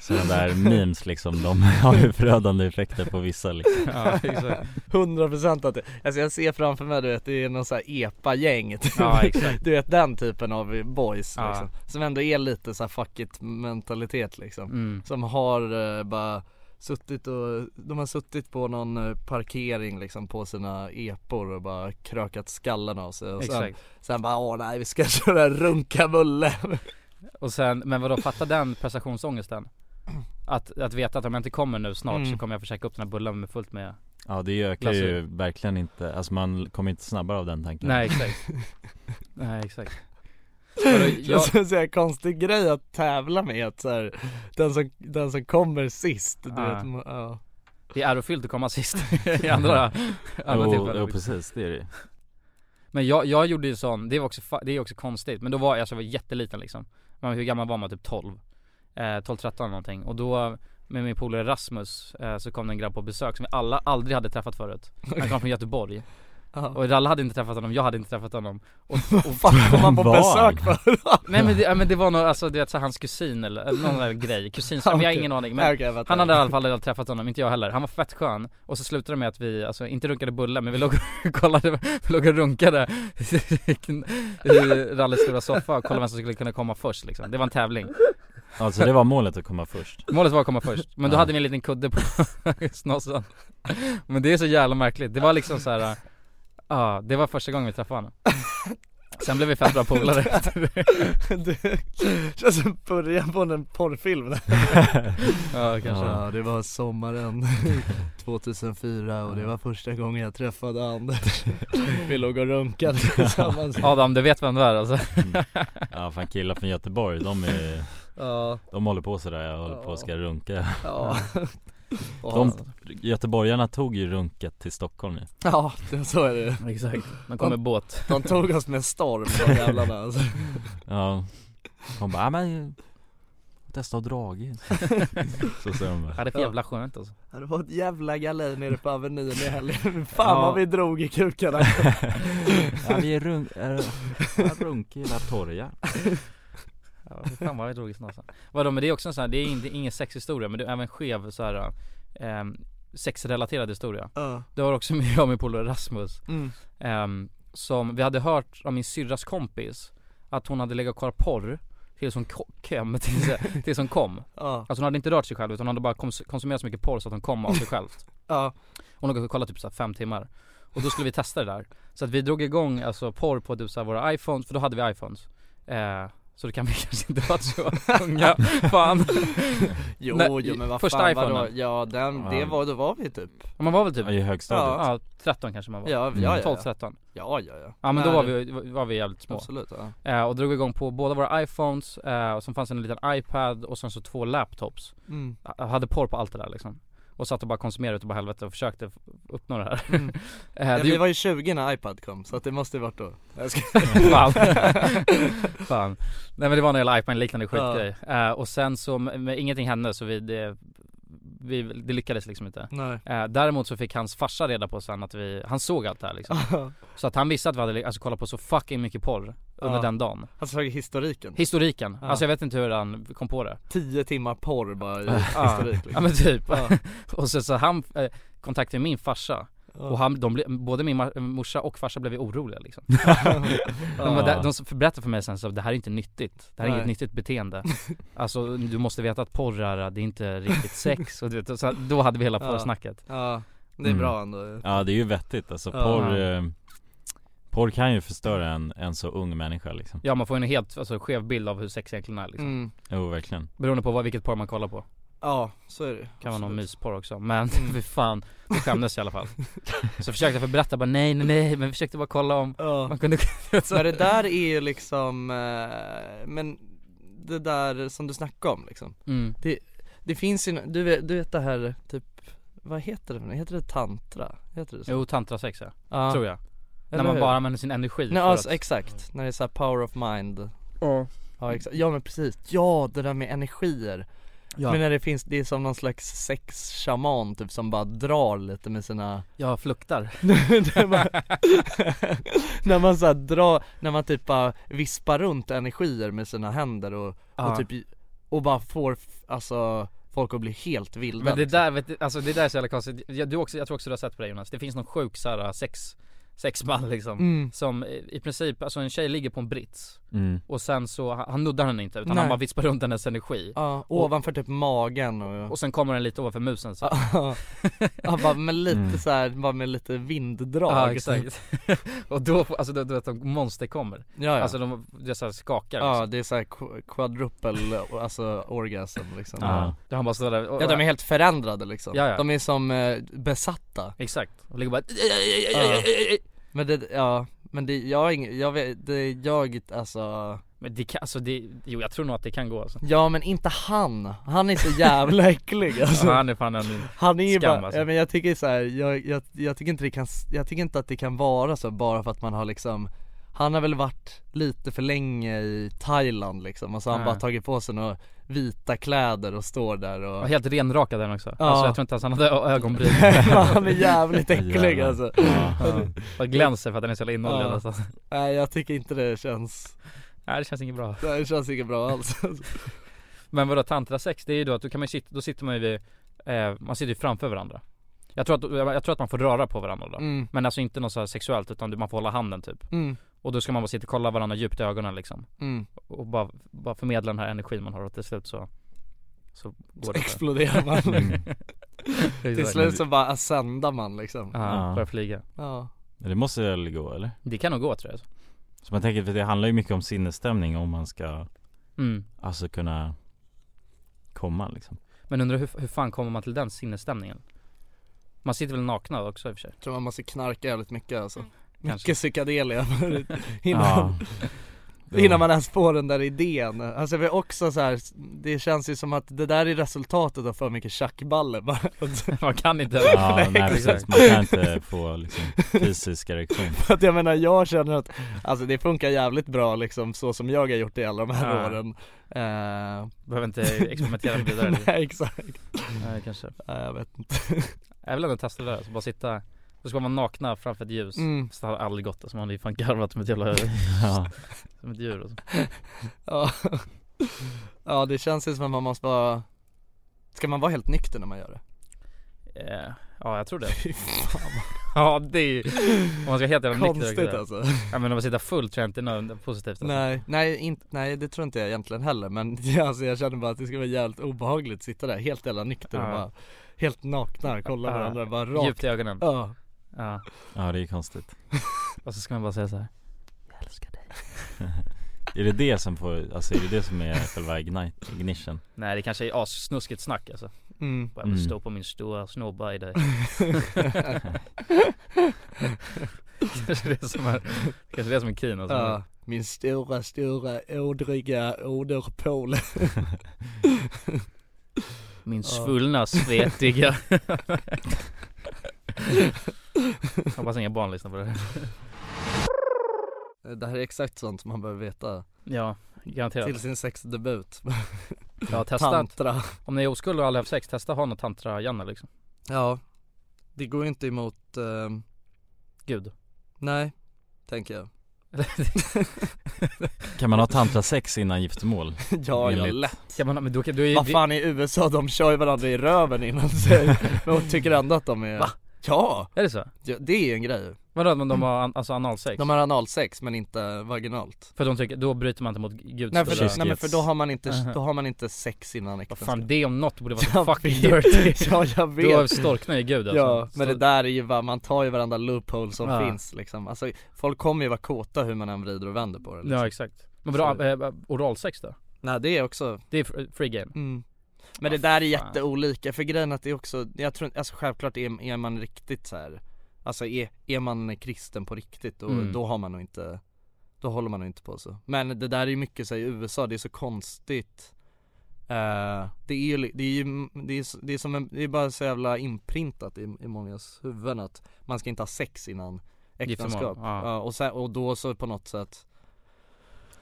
Sådana där memes liksom, de har ju förödande effekter på vissa liksom ja, exakt 100% att det, alltså jag ser framför mig du vet, det är någon sån här epa-gäng typ. Ja, exakt. Du vet den typen av boys Ja. liksom. Som ändå är lite så här fuck it mentalitet liksom mm. Som har eh, bara suttit och, de har suttit på någon eh, parkering liksom på sina epor och bara krökat skallen av sig och sen, sen bara åh nej vi ska köra runka bulle Och sen, men vadå, fatta den prestationsångesten? Att, att veta att om jag inte kommer nu snart Mm. så kommer jag få checka upp den här bullen med fullt med Ja det ökar ju verkligen inte, alltså man kommer inte snabbare av den tanken. Nej exakt. Nej exakt Det känns en sån här konstig grej att tävla med att så här, den, som, den som kommer sist, du vet, ja. Det är ärofyllt att komma sist i andra, andra tillfällen jo precis, det är det Men jag, jag gjorde ju sån, det var också, det är också konstigt, men då var jag, alltså, jag var jätteliten liksom men Hur gammal var man? Typ 12? Eh, 12-13 eller någonting och då med min polare Rasmus eh, så kom det en grabb på besök som vi alla aldrig hade träffat förut Han kom från Göteborg. Och Ralle hade inte träffat honom, jag hade inte träffat honom och, och fan kom han på Var besök för? Nej men det, ja, men det var nog, alltså du vet så hans kusin eller, eller någon där grej, kusinson, jag har ingen aning men fattar. Han hade i alla fall aldrig träffat honom, inte jag heller. Han var fett skön och så slutade det med att vi, alltså inte runkade bullar men vi låg och kollade, vi låg och runkade i Ralles stora soffa och kollade vem som skulle kunna komma först liksom. Det var en tävling Alltså det var målet att komma först Målet var att komma först, men då Ja. hade vi en liten kudde på snossen Men det är så jävla märkligt, det var liksom så här. Ja det var första gången vi träffade honom. Sen blev vi fett bra polare. Efter det Det känns som början på en porrfilm Ja kanske. Ja det var sommaren 2004 och det var första gången jag träffade Anders Vi låg och runkade tillsammans. Adam du vet vem du är alltså? Ja fan killar från Göteborg, de är Ja, De håller på sådär, jag håller på och ska runka. Ja De, Göteborgarna tog ju runket till Stockholm nu. Ja, det, så är det. Exakt, de kom med båt. De tog oss med storm de jävlarna alltså. Ja. De bara, ja men Testa att dragit Så säger de. Ja bara det är för jävla skönt alltså. Ja, Det var ett jävla galej nere på Avenyn i helgen. Fan Ja. vad vi drog i kukarna. Ja vi är runk, äh, runk i hela torget Ja, fan vad jag drog i snasen Vadå men det är också en sån här, det är inte, ingen sexhistoria men det är även skev så här ehm, sexrelaterad historia Ja. Det var också med jag och min polare Rasmus Mm. ehm, Som, vi hade hört av min syrras kompis Att hon hade legat och kollat porr Tills hon ko- kom, tills, tills hon kom Ja. Alltså hon hade inte rört sig själv utan hon hade bara kons- konsumerat så mycket porr så att hon kom av sig själv Ja. Hon och kollade typ så här fem timmar Och då skulle vi testa det där Så att vi drog igång alltså porr på typ så här våra iPhones, för då hade vi iPhones eh, Så det kan vi kanske inte varit så unga, fan Jo, Nej, jo men vad första fan iPhonen. vadå? Ja den, det var, då var vi typ Ja, man var väl typ I högstadiet Ja, 13 kanske man var Ja, ja, ja, 12, ja. 13 Ja ja ja Ja men då var vi, var vi jävligt små Absolut ja. eh, Och drog igång på båda våra iPhones, eh, och sen fanns en liten iPad och sen så två laptops Mm. Jag hade porr på allt det där liksom Och satt och bara konsumerade utav bara helvete och försökte uppnå det här Mm. eh, ja, det Vi var ju 20 när iPad kom så att det måste ju varit då. Fan. Fan. Nej men det var en hel iPad liknande skitgrej. Eh, och sen så, men ingenting hände så vi, det, vi, det lyckades liksom inte. Nej Eh, däremot så fick hans farsa reda på sen att vi, han såg allt det här liksom. Så att han visste att vi hade alltså, kollat på så fucking mycket porr under Ja. den dagen. Han såg historiken Historiken, Ja. alltså jag vet inte hur han kom på det. 10 timmar porr bara i Ja. historik liksom. Ja men typ. Ja. och så, så han eh, kontaktade min farsa. Och han, de, ble- både min ma- morsa och farsa blev oroliga liksom. De, var där, de berättade för mig sen så det här är inte nyttigt Det här är Nej. inget nyttigt beteende Alltså du måste veta att porr är, det är inte riktigt sex och du vet, så då hade vi hela porrsnacket Ja, det är Mm. bra ändå Ja det är ju vettigt alltså, porr eh, Porr kan ju förstöra en, en så ung människa liksom Ja man får en helt alltså, skev bild av hur sex egentligen är liksom mm. Jo verkligen Beroende på vad, vilket porr man kollar på Ja, så är det Kan vara någon Absolut. mysporr också, men Mm. fy fan Vi skämdes i alla fall Så försökte jag berätta bara nej nej nej men vi försökte bara kolla om Ja. man kunde Men det där är ju liksom, eh, men det där som du snackade om liksom mm. Det, det finns ju, du vet, du vet det här typ, vad heter det? Heter det tantra? Heter det så? Jo tantrasex ja, Ja. tror jag När Eller man hur? bara använder sin energi Nej för alltså, att- exakt, när det är så här power of mind Ja. Ja exakt, ja men precis, ja det där med energier Ja. Men när det finns, det är som någon slags sexshaman typ som bara drar lite med sina Ja, fluktar när man, när man så här drar, när man typ bara vispar runt energier med sina händer och, Ja. och typ och bara får, alltså folk att bli helt vilda Men det liksom. där, vet du, alltså det där är så jävla konstigt, jag, du också, jag tror också du har sett på det Jonas, det finns någon sjuk såhär sex Sexman liksom, Mm. som i princip, alltså en tjej ligger på en brits mm. Och sen så, han nuddar henne inte utan Nej. han bara vispar runt hennes energi Ja, ovanför typ magen och Och sen kommer den lite ovanför musen så Ja, ja bara med lite Mm. så här, bara med lite vinddrag Ja exakt Och då, alltså du vet att monster kommer Ja ja, Alltså de, det så här skakar ja liksom. det är såhär quadruple, alltså orgasm liksom Ja. Då han bara står där och, Ja de är helt förändrade liksom, Ja, ja. de är som eh, besatta Exakt, och ligger bara Ja. Men det, ja, men det, jag har ing, jag vet, det, jag alltså Men det kan, alltså det, jo jag tror nog att det kan gå alltså. Ja men inte han, han är så jävla äcklig alltså. Ja, han är fan en Han är ju skam, bara, alltså. ja, men jag tycker så här, jag, jag, jag tycker inte det kan, jag tycker inte att det kan vara så bara för att man har liksom Han har väl varit lite för länge i Thailand liksom och så har han bara tagit på sig några vita kläder och står där och Och helt renrakad den också. Ja. Alltså jag tror inte ens han hade ögonbryn. Han är jävligt äcklig alltså Ja. Bara glänser för att den är så jävla inoljad Ja. alltså. Nej jag tycker inte det känns Nej det känns inget bra. Nej det känns inget bra alls Men vadå tantrasex, det är ju då att då kan man sitta, då sitter man ju vid, eh, man sitter ju framför varandra. Jag tror, att, jag, tror att man får röra på varandra då. Mm. Men alltså inte något så här sexuellt utan du- man får hålla handen typ. Mm. Och då ska man bara sitta och kolla varandra djupt i ögonen liksom. Mm. Och bara, bara förmedla den här energin man har och till slut så så går Så det exploderar man Mm. Till slut så bara ascendar man liksom Ja, börjar flyga. Ja Det måste väl gå eller? Det kan nog gå tror jag. Så man tänker, för det handlar ju mycket om sinnesstämning om man ska Mm. Alltså kunna komma liksom Men undrar hur, hur fan kommer man till den sinnesstämningen? Man sitter väl nakna också i och för sig? Jag tror man måste knarka jävligt mycket alltså Kanske. Mycket psykedelia innan, Ja. innan man ens får den där idén? Alltså det är också så här, det känns ju som att det där är resultatet av för mycket tjackballe Man kan inte Ja, nej, precis. Man kan inte få liksom fysisk erektion. För att jag menar jag känner att, alltså det funkar jävligt bra liksom så som jag har gjort det i alla de här Ja. åren. Eh... Behöver inte experimentera vidare? Nej exakt. Nej kanske. Nej jag vet inte. Jag vill ändå testa det där, alltså bara sitta Då ska man nakna framför ett ljus, Mm. så det har aldrig gått alltså man hade ju fan garvat som ett jävla Ja. Som ett djur alltså. Ja Ja det känns ju som att man måste vara Ska man vara helt nykter när man gör det? Eh, Ja jag tror det Ja det är ju, om man ska helt jävla nykter Konstigt alltså. Ja men om man sitter full tror jag inte det är positivt alltså. Nej, nej, inte, nej det tror inte jag egentligen heller men alltså, jag känner bara att det skulle vara jävligt obehagligt att sitta där helt jävla nykter och Ja. bara Helt nakna, kolla varandra bara rakt Djupt i ögonen Ja Ja Ja det är konstigt Och så ska man bara säga så här. Är det det som får, alltså är det det som är själva ignite, ignition? Nej det kanske är assnuskigt snack alltså Mm. Bara jag vill Mm. stå på min stora snobba i dig Kanske det som är, kanske det som är keen alltså Ja, min stora, stora, ådriga åderpåle Min svullna, svetiga Hoppas inga barn lyssnar på det här. Det här är exakt sånt man behöver veta. Ja, garanterat. Till sin sexdebut Ja testa. Tantra. Om ni är oskuld och aldrig haft sex, testa ha något tantra-Janne liksom. Ja. Det går ju inte emot ehm, Gud. Nej, tänker jag. Kan man ha tantrasex innan giftermål? Ja, ja lätt. Ja, men, men då, kan- då är Vad fan i USA, de kör ju varandra i röven innan sig och tycker ändå att de är Va? Ja! Är det så? ja det är en grej Vadå, men de har an, alltså analsex? De har analsex men inte vaginalt För de tycker, då bryter man inte mot Guds Nej för, stora- nej, men för då har man inte, då har man inte sex innan äktenskap fan det om något borde vara så fucking dirty Ja jag vet Då storknar ju Gud alltså Ja, men det där är ju bara, man tar ju varandra loopholes som Ja. finns liksom Alltså folk kommer ju vara kåta hur man än vrider och vänder på det liksom. Ja exakt Men vadå, äh, oralsex då? Nej det är också Det är fr- free game mm. Men det där är jätteolika, för grejen att det är också, jag tror alltså självklart är, är man riktigt så här. Alltså är, är man kristen på riktigt och Mm. då har man nog inte Då håller man nog inte på så Men det där är ju mycket så i USA, det är så konstigt Eh, Det är ju, det är ju, det är, det är som en, det är bara så jävla inprintat i, i mångas huvuden att man ska inte ha sex innan äktenskap ja. ja, och, sen, och då så på något sätt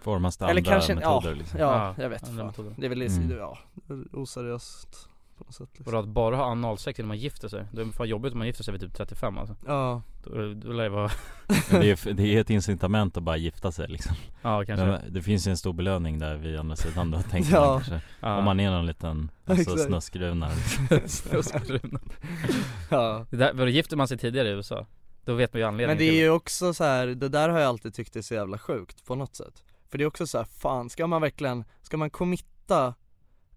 Formas det Eller andra kanske, metoder ja, liksom? ja, Ja, jag vet andra fan. metoder. Det är väl, Mm. ja, oseriöst på något sätt liksom. Vadå att bara ha analsex innan man gifter sig? Det är fan jobbigt om man gifter sig vid typ 35 alltså Ja, Då, då lär det vara, det, är, det är ett incitament att bara gifta sig liksom ja kanske Men Det finns ju en stor belöning där vid andra sidan då tänker Ja. man kanske Ja. Om man är någon liten alltså, Exakt. snuskgruna Snuskbruna. ja Det där, vadå gifter man sig tidigare i USA? Då vet man ju anledningen Men det är till ju också så här, det där har jag alltid tyckt är så jävla sjukt på något sätt För det är också så här, fan ska man verkligen, ska man committa,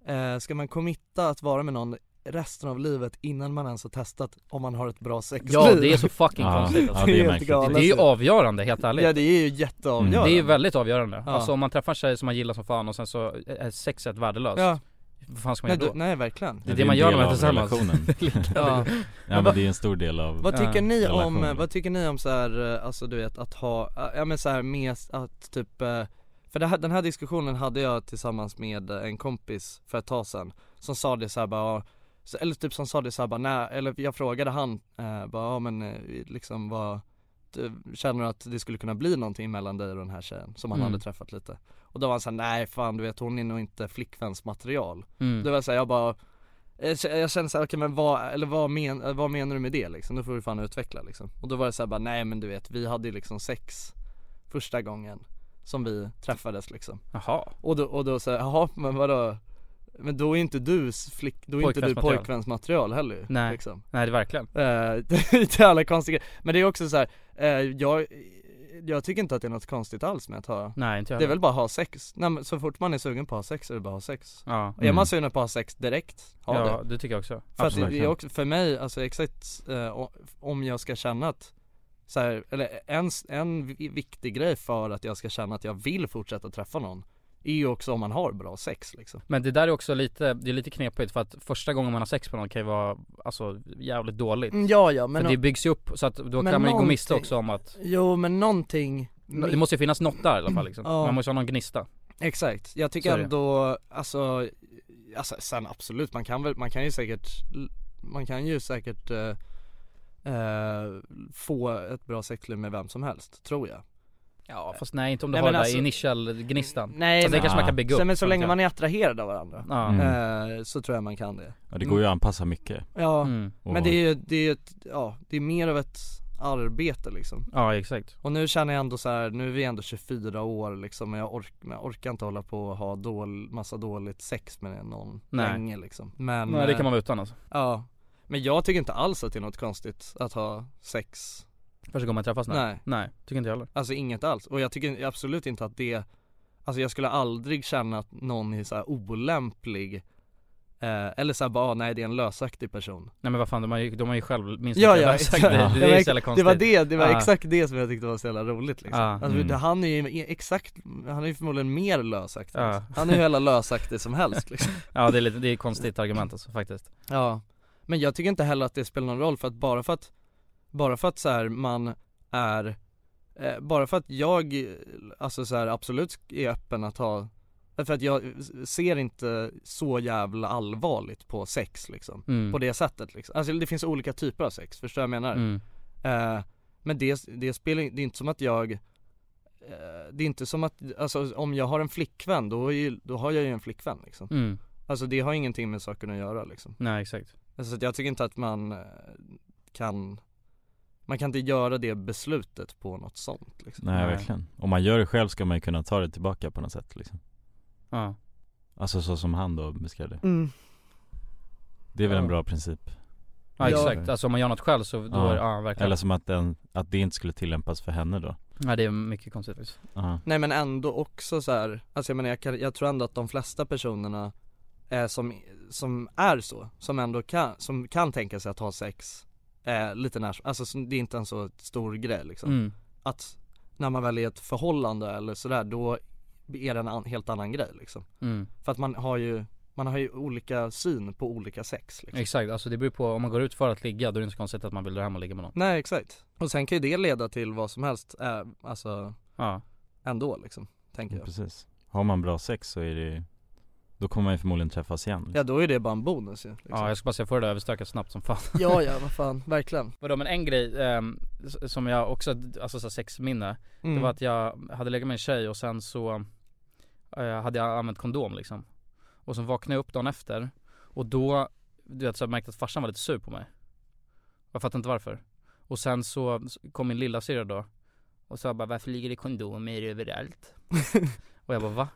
eh, ska man committa att vara med någon resten av livet innan man ens har testat om man har ett bra sexliv? Ja det är så fucking konstigt alltså. ja, det är helt galet. Det är ju avgörande helt ärligt. Ja det är ju jätteavgörande. Det är ju väldigt avgörande. Ja. Alltså om man träffar en tjej som man gillar som fan och sen så är sexet värdelöst. Ja, vad fan ska man Nej, göra då? nej verkligen. Det är det man gör när man är tillsammans. Ja, Ja men det är en stor del av Vad tycker ni om, vad tycker ni om så här, eh, alltså du vet att ha, eh, ja men så här med att typ eh, För det här, den här diskussionen hade jag tillsammans med eh, en kompis för ett tag sedan Som sa det så här bara, eller typ som sa det så här bara, nej, eller jag frågade han, eh, bara ja men eh, liksom vad Känner du att det skulle kunna bli någonting mellan dig och den här tjejen som han Mm. hade träffat lite? Och då var han såhär, nej fan du vet hon är nog inte flickvänsmaterial Mm. Då var jag såhär, jag bara jag k- jag kände såhär, okej men vad, eller vad, men, vad menar du med det liksom? Då får du fan utveckla liksom Och då var det såhär bara, nej men du vet vi hade ju liksom sex första gången som vi träffades liksom Jaha Och då, och då såhär, jaha men vadå? Men då är inte du flick, då är inte du Pojkvänsmaterial. heller Nej. liksom. Nej det verkligen Eh, Det är inte alla konstiga Men det är också så här, eh, jag, jag tycker inte att det är något konstigt alls med att ha Nej inte jag Det är väl bara att ha sex, Nej, men så fort man är sugen på att ha sex är det bara att ha sex Ja. Och Är Mm. man sugen på att ha sex direkt, ha Ja, det det tycker jag också. För att det är också, för mig, alltså exakt, eh, om jag ska känna att så här, eller en, en vi- viktig grej för att jag ska känna att jag vill fortsätta träffa någon Är ju också om man har bra sex liksom. Men det där är också lite, det är lite knepigt för att första gången man har sex på någon kan ju vara, alltså jävligt dåligt. Mm, ja, ja, men För det byggs ju upp så att då kan man ju gå miste också om att Jo men någonting Det måste ju finnas något där i alla fall liksom. Ja. Man måste ha någon gnista. Exakt, jag tycker ändå, alltså, alltså sen absolut, man kan väl, man kan ju säkert, man kan ju säkert eh, eh, få ett bra sexliv med vem som helst, tror jag. Ja fast nej inte om du Nej, har men den där alltså- initial gnistan Nej Fast det men, kanske man kan bygga upp Sen, men så länge man är attraherad av varandra, Ja. Mm. eh, så tror jag man kan det. Ja det går ju att anpassa mycket. Ja, Mm. men det är ju, det är ett, ja, det är mer av ett arbete liksom. Ja exakt. Och nu känner jag ändå så här, nu är vi ändå 24 år liksom och jag, ork, men jag orkar inte hålla på och ha dål, massa dåligt sex med någon Nej. länge liksom. Men Nej det kan eh, man vara utan alltså. Ja Men jag tycker inte alls att det är något konstigt att ha sex Första gången man träffas? Nej Nej, tycker inte jag heller Alltså inget alls, och jag tycker absolut inte att det Alltså jag skulle aldrig känna att någon är så här olämplig eh, Eller såhär bara, ah, nej det är en lösaktig person Nej men vad fan, de har ju, de har ju själv minst Ja ja, lösa- exakt. det, det, är var, så jävla konstigt det var det, det var Ja. exakt det som jag tyckte var så jävla roligt liksom Ja. alltså, Mm. Han är ju exakt, han är ju förmodligen mer lösaktig liksom. Han är ju hela lösaktig som helst liksom Ja det är lite, det är ett konstigt argument alltså faktiskt Ja, men jag tycker inte heller att det spelar någon roll för att bara för att Bara för att så här, man är eh, Bara för att jag, alltså så här, absolut är öppen att ha För att jag ser inte så jävla allvarligt på sex liksom Mm. På det sättet liksom, alltså det finns olika typer av sex, förstår du vad jag menar? Mm. Eh, men det, det spelar det är inte som att jag eh, Det är inte som att, alltså om jag har en flickvän då, ju, då har jag ju en flickvän liksom Mm. Alltså det har ingenting med saken att göra liksom Nej exakt Alltså jag tycker inte att man eh, kan Man kan inte göra det beslutet på något sånt liksom. Nej, verkligen. Om man gör det själv ska man ju kunna ta det tillbaka på något sätt liksom. Ja. Alltså så som han då beskrev det. Mm. Det är väl en Ja. bra princip. Ja exakt, alltså om man gör något själv så då är det, ja verkligen. Eller som att, den, att det inte skulle tillämpas för henne då. Nej det är mycket konstigt faktiskt. Ja. Nej men ändå också så här, alltså jag menar jag, kan, jag tror ändå att de flesta personerna är som, som är så, som ändå kan, som kan tänka sig att ha sex eh, lite när, alltså som- det är inte en så stor grej liksom. Mm. Att när man väl är i ett förhållande eller sådär då är det en an, helt annan grej liksom. Mm. För att man har ju, man har ju olika syn på olika sex liksom. Exakt, alltså det beror på, om man går ut för att ligga då är det inte så konstigt att man vill dra hem och ligga med någon. Nej exakt, och sen kan ju det leda till vad som helst, eh, alltså Ja. ändå liksom, tänker jag. Precis. Har man bra sex så är det Då kommer man ju förmodligen träffas igen Ja då är det bara en bonus ju liksom. Ja jag ska bara säga, få det där överstökat snabbt som fan Ja ja, vad fan, verkligen Vadå men en grej s- som jag också, alltså så sexminne Mm. Det var att jag hade legat med en tjej och sen så eh, hade jag använt kondom liksom Och så vaknade jag upp dagen efter Och då, du vet så jag märkte att farsan var lite sur på mig Jag fattar inte varför Och sen så så kom min lilla syra då Och sa bara varför ligger det kondomer överallt? och jag bara va?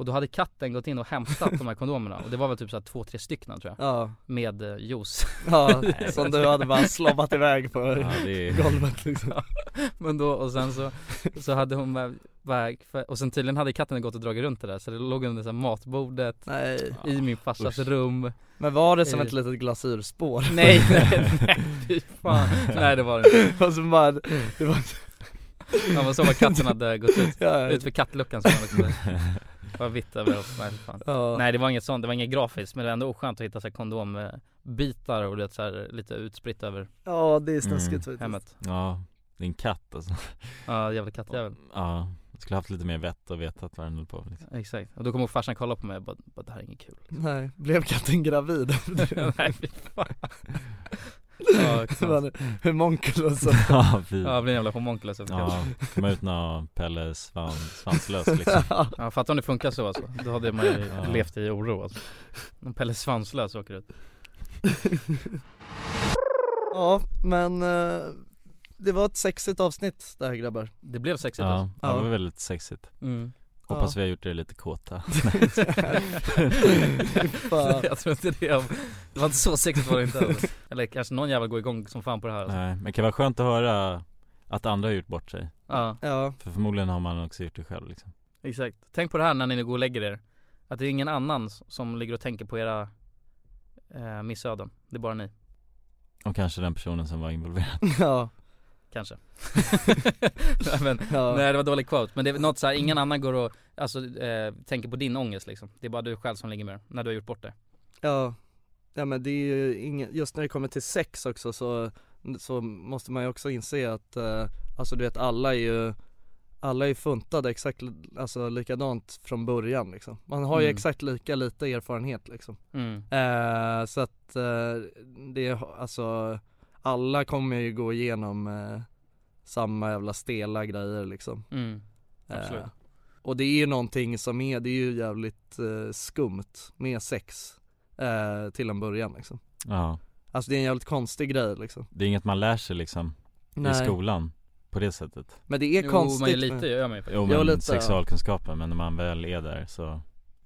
Och då hade katten gått in och hämtat de här kondomerna. Och det var väl typ såhär två, tre stycken tror jag. Ja. Med eh, juice. Ja, som du hade bara slobbat iväg på Ja, det golvet liksom. Men då, och sen så, så hade hon bara, bara, och sen tydligen hade katten gått och dragit runt det där så det låg under så här matbordet Nej. I min farsas Usch. rum. Men var det som Eh. ett litet glasyrspår? Nej, nej, nej, fy fan. Nej det var det inte. Och så bara, det var Ja men så var katten hade gått ut, Ja, ja. ut för kattluckan som man liksom var vitt överallt, nej fan. Ja. Nej det var inget sånt, det var inget grafiskt men det var ändå oskönt att hitta så här kondombitar och det så här, lite utspritt över Ja det är Mm. snuskigt faktiskt hemmet Ja, det är en katt alltså Ja jävla kattjävel Ja, jag skulle haft lite mer vett och vetat vad den höll på med liksom. Exakt, och då kommer farsan kolla på mig och bara, bara det här är inget kul Nej, blev katten gravid? Nej fy fan Ja, Det var Homunculus och Ja, fy. Ja, det blir en jävla homunculus Ja, komma ut någon Pelle svan, svanslös liksom. Ja. Fattar om det funkar så alltså, då hade man ju Ja. levt i oro alltså. Om Pelle Svanslös åker ut. Ja men eh, det var ett sexigt avsnitt det här grabbar. Det blev sexigt Ja, alltså. ja, det var väldigt sexigt. Mm. Hoppas Ja. vi har gjort det lite kåta. Jag tror inte det, det var inte så sexigt var det inte. Eller kanske någon jävel går igång som fan på det här alltså. Nej, men det kan vara skönt att höra att andra har gjort bort sig. Ja, Ja, För förmodligen har man också gjort det själv liksom. Exakt. Tänk på det här när ni går och lägger er. Att det är ingen annan som ligger och tänker på era eh, missöden. Det är bara ni, Och kanske den personen som var involverad. Ja, kanske nej, men, ja. nej det var dålig quote, men det är något så här, ingen annan går och alltså, eh, tänker på din ångest liksom Det är bara du själv som ligger med det, när du har gjort bort det Ja, ja men det är ju inget, just när det kommer till sex också så, så måste man ju också inse att, eh, alltså du vet alla är ju alla är funtade exakt alltså likadant från början liksom. Man har ju Mm. exakt lika lite erfarenhet liksom. mm. Eh, så att eh, det, är- alltså alla kommer ju gå igenom eh, samma jävla stela grejer liksom. Mm. Absolut. Eh, och det är ju någonting som är, det är ju jävligt eh, skumt med sex eh, till en början liksom. Ja, Alltså det är en jävligt konstig grej liksom. det är inget man lär sig liksom i skolan på det sättet Men det är Jo, konstigt. men lite gör man ju faktiskt Jo men lite, ja. sexualkunskapen, men när man väl är där så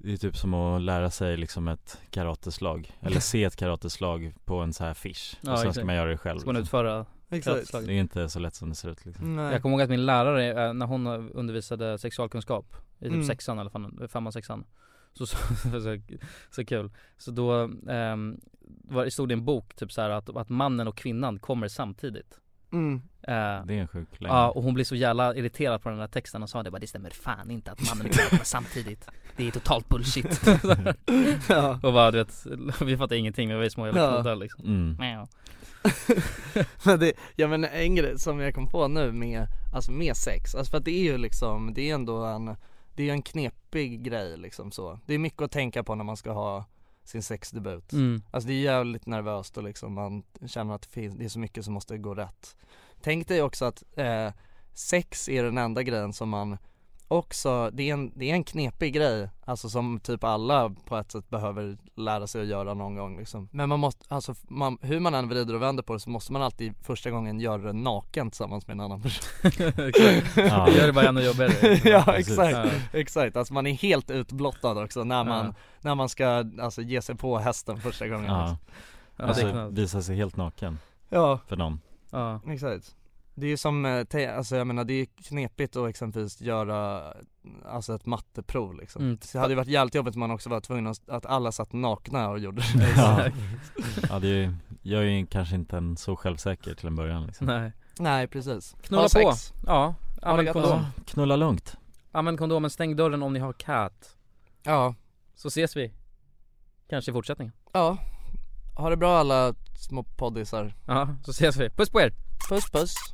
Det är typ som att lära sig liksom ett karateslag Eller se ett karateslag på en så här affisch Ja, Och sen exakt. ska man göra det själv Ska man liksom. utföra Exakt. karateslag? Det är inte så lätt som det ser ut liksom Nej. Jag kommer ihåg att min lärare, eh, när hon undervisade sexualkunskap i typ Mm. sexan eller fan, femman, sexan Så, så, så, så kul Så då ehm, var, stod det i en bok typ så här att, att mannen och kvinnan kommer samtidigt Mm. Eh, Det är en sjuk längd Ja och hon blev så jävla irriterad på den här texten och sa det bara det stämmer fan inte att mannen och kvinnan samtidigt Det är totalt bullshit Ja. Och bara du vet, vi fattar ingenting men vi ju små jävla Ja. knoddar liksom mm. Mjau. men det, ja men en grej som jag kom på nu med, alltså med sex, alltså för att det är ju liksom, det är ändå en, det är en knepig grej liksom så. Det är mycket att tänka på när man ska ha sin sexdebut. Mm. Alltså det är jävligt nervöst och liksom man känner att det, finns, det är så mycket som måste gå rätt. Tänk dig också att eh, sex är den enda grejen som man också, det är, en, det är en knepig grej, alltså som typ alla på ett sätt behöver lära sig att göra någon gång liksom. Men man måste, alltså man, hur man än vrider och vänder på det så måste man alltid första gången göra det naken tillsammans med en annan person. Ja. Gör det bara ännu jobbigare. Ja exakt, Ja. exakt, alltså man är helt utblottad också när man, Ja. när man ska alltså ge sig på hästen första gången Ja, alltså. Knappt. visa sig helt naken Ja, för någon. Ja, exakt Det är ju som, eh, alltså jag menar det är knepigt att exempelvis göra Alltså ett matteprov liksom. Mm. Det hade ju varit jävligt jobbigt om man också var tvungen att, att alla satt nakna och gjorde det. Ja, ja det är ju, jag är ju kanske inte en så självsäker till en början liksom. Nej. Nej precis. Knulla på, ja, använd kondom. Knulla lugnt. Använd kondomen, stäng dörren om ni har katt Ja, Så ses vi. Kanske i fortsättningen. Ja. Ha det bra alla små poddisar. Ja, så ses vi, puss på er! Puss puss